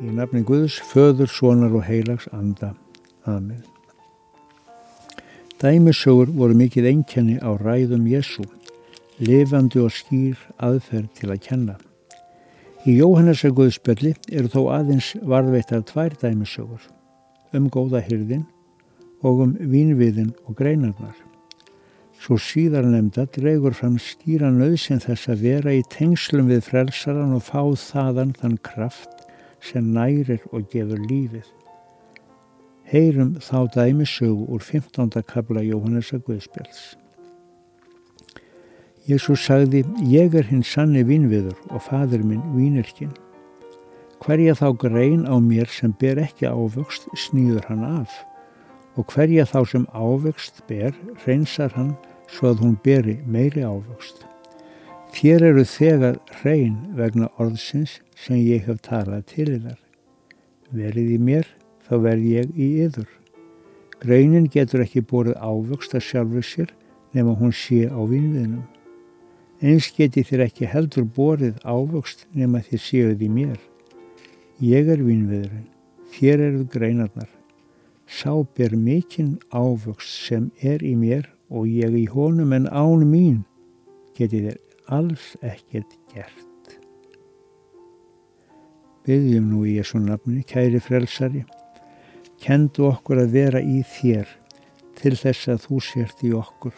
Í nafni Guðs, föður, sonar og heilags anda. Amen. Dæmisögur voru mikið einkenni á ræðum Jésu, lifandi og skýr aðferð til að kenna. Í Jóhannesa Guðspjalli eru þó aðeins varðveittar tvær dæmisögur, um góða hyrðin og um vínviðin og greinarnar. Svo síðar nefnda dregur fram skýra nöðsinn þess að vera í tengslum við frelsaran og fá þaðan þann kraft sem nærir og gefur lífið. Heyrum þá dæmisögu úr 15. kabla Jóhannesa Guðspjalls. Jésús sagði, ég er hinn sanni vínviður og fadur minn vínirkinn. Hverja þá grein á mér sem ber ekki ávöxt snýður hann af og hverja þá sem ávöxt ber reynsar hann svo að hún beri meiri ávöxt. Þér eru þegar hrein vegna orðsins sem ég hef talað til þar. Verið í mér, þá verð ég í yður. Greinin getur ekki borið ávöxt að sjálfu sér nema hún sé á vinviðnum. Eins geti þér ekki heldur borið ávöxt nema þér séuð í mér. Ég er vinviðurinn, þér eruð greinarnar. Sá ber mikinn ávöxt sem er í mér og ég í honum en án mín geti þér alls ekkert gert. Byggjum nú í Jésu nafni, kæri frelsari, kendu okkur að vera í þér til þess að þú sért í okkur.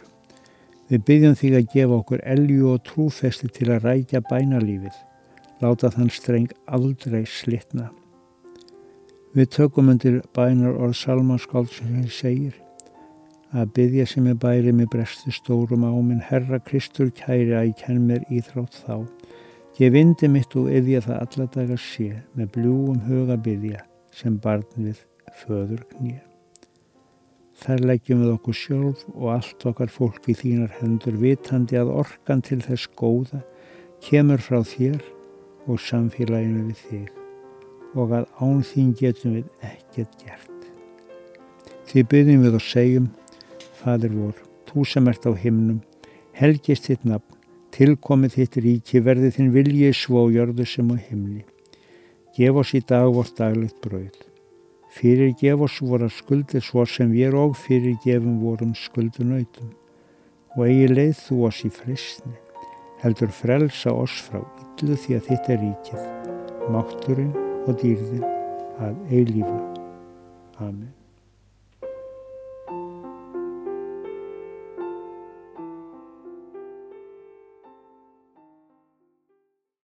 Við byggjum þig að gefa okkur elju og trúfesti til að rækja bænalífið, láta þann streng aldrei slitna. Við tökum undir bænar orð Salmanskóld sem segir að byggja sem er bæri með brestu stórum á minn Herra Kristur kæri að ég kenn mér íþrótt þá. Ég vindi mitt og yfja það alla dagar sé með bljúum huga byggja sem barn við föður knýja. Þar leggjum við okkur sjálf og allt okkar fólk í þínar hendur vitandi að orkan til þess góða kemur frá þér og samfélaginu við þig og að án þín getum við ekkert gert. Því byrjum við og segjum, Fadir vor, þú sem ert á himnum, helgist þitt nafn, tilkomið þitt ríki, verði þinn viljið svo jörðu sem á himni. Gef oss í dag vort daglegt brauð. Fyrir gef oss voru skuldir svo sem við og fyrir gefum vorum skuldunautum. Og eigi leið þú oss í fristni, heldur frelsa oss frá yllu því að þitt er ríkið, mátturinn og dýrðin að eilífu. Amen.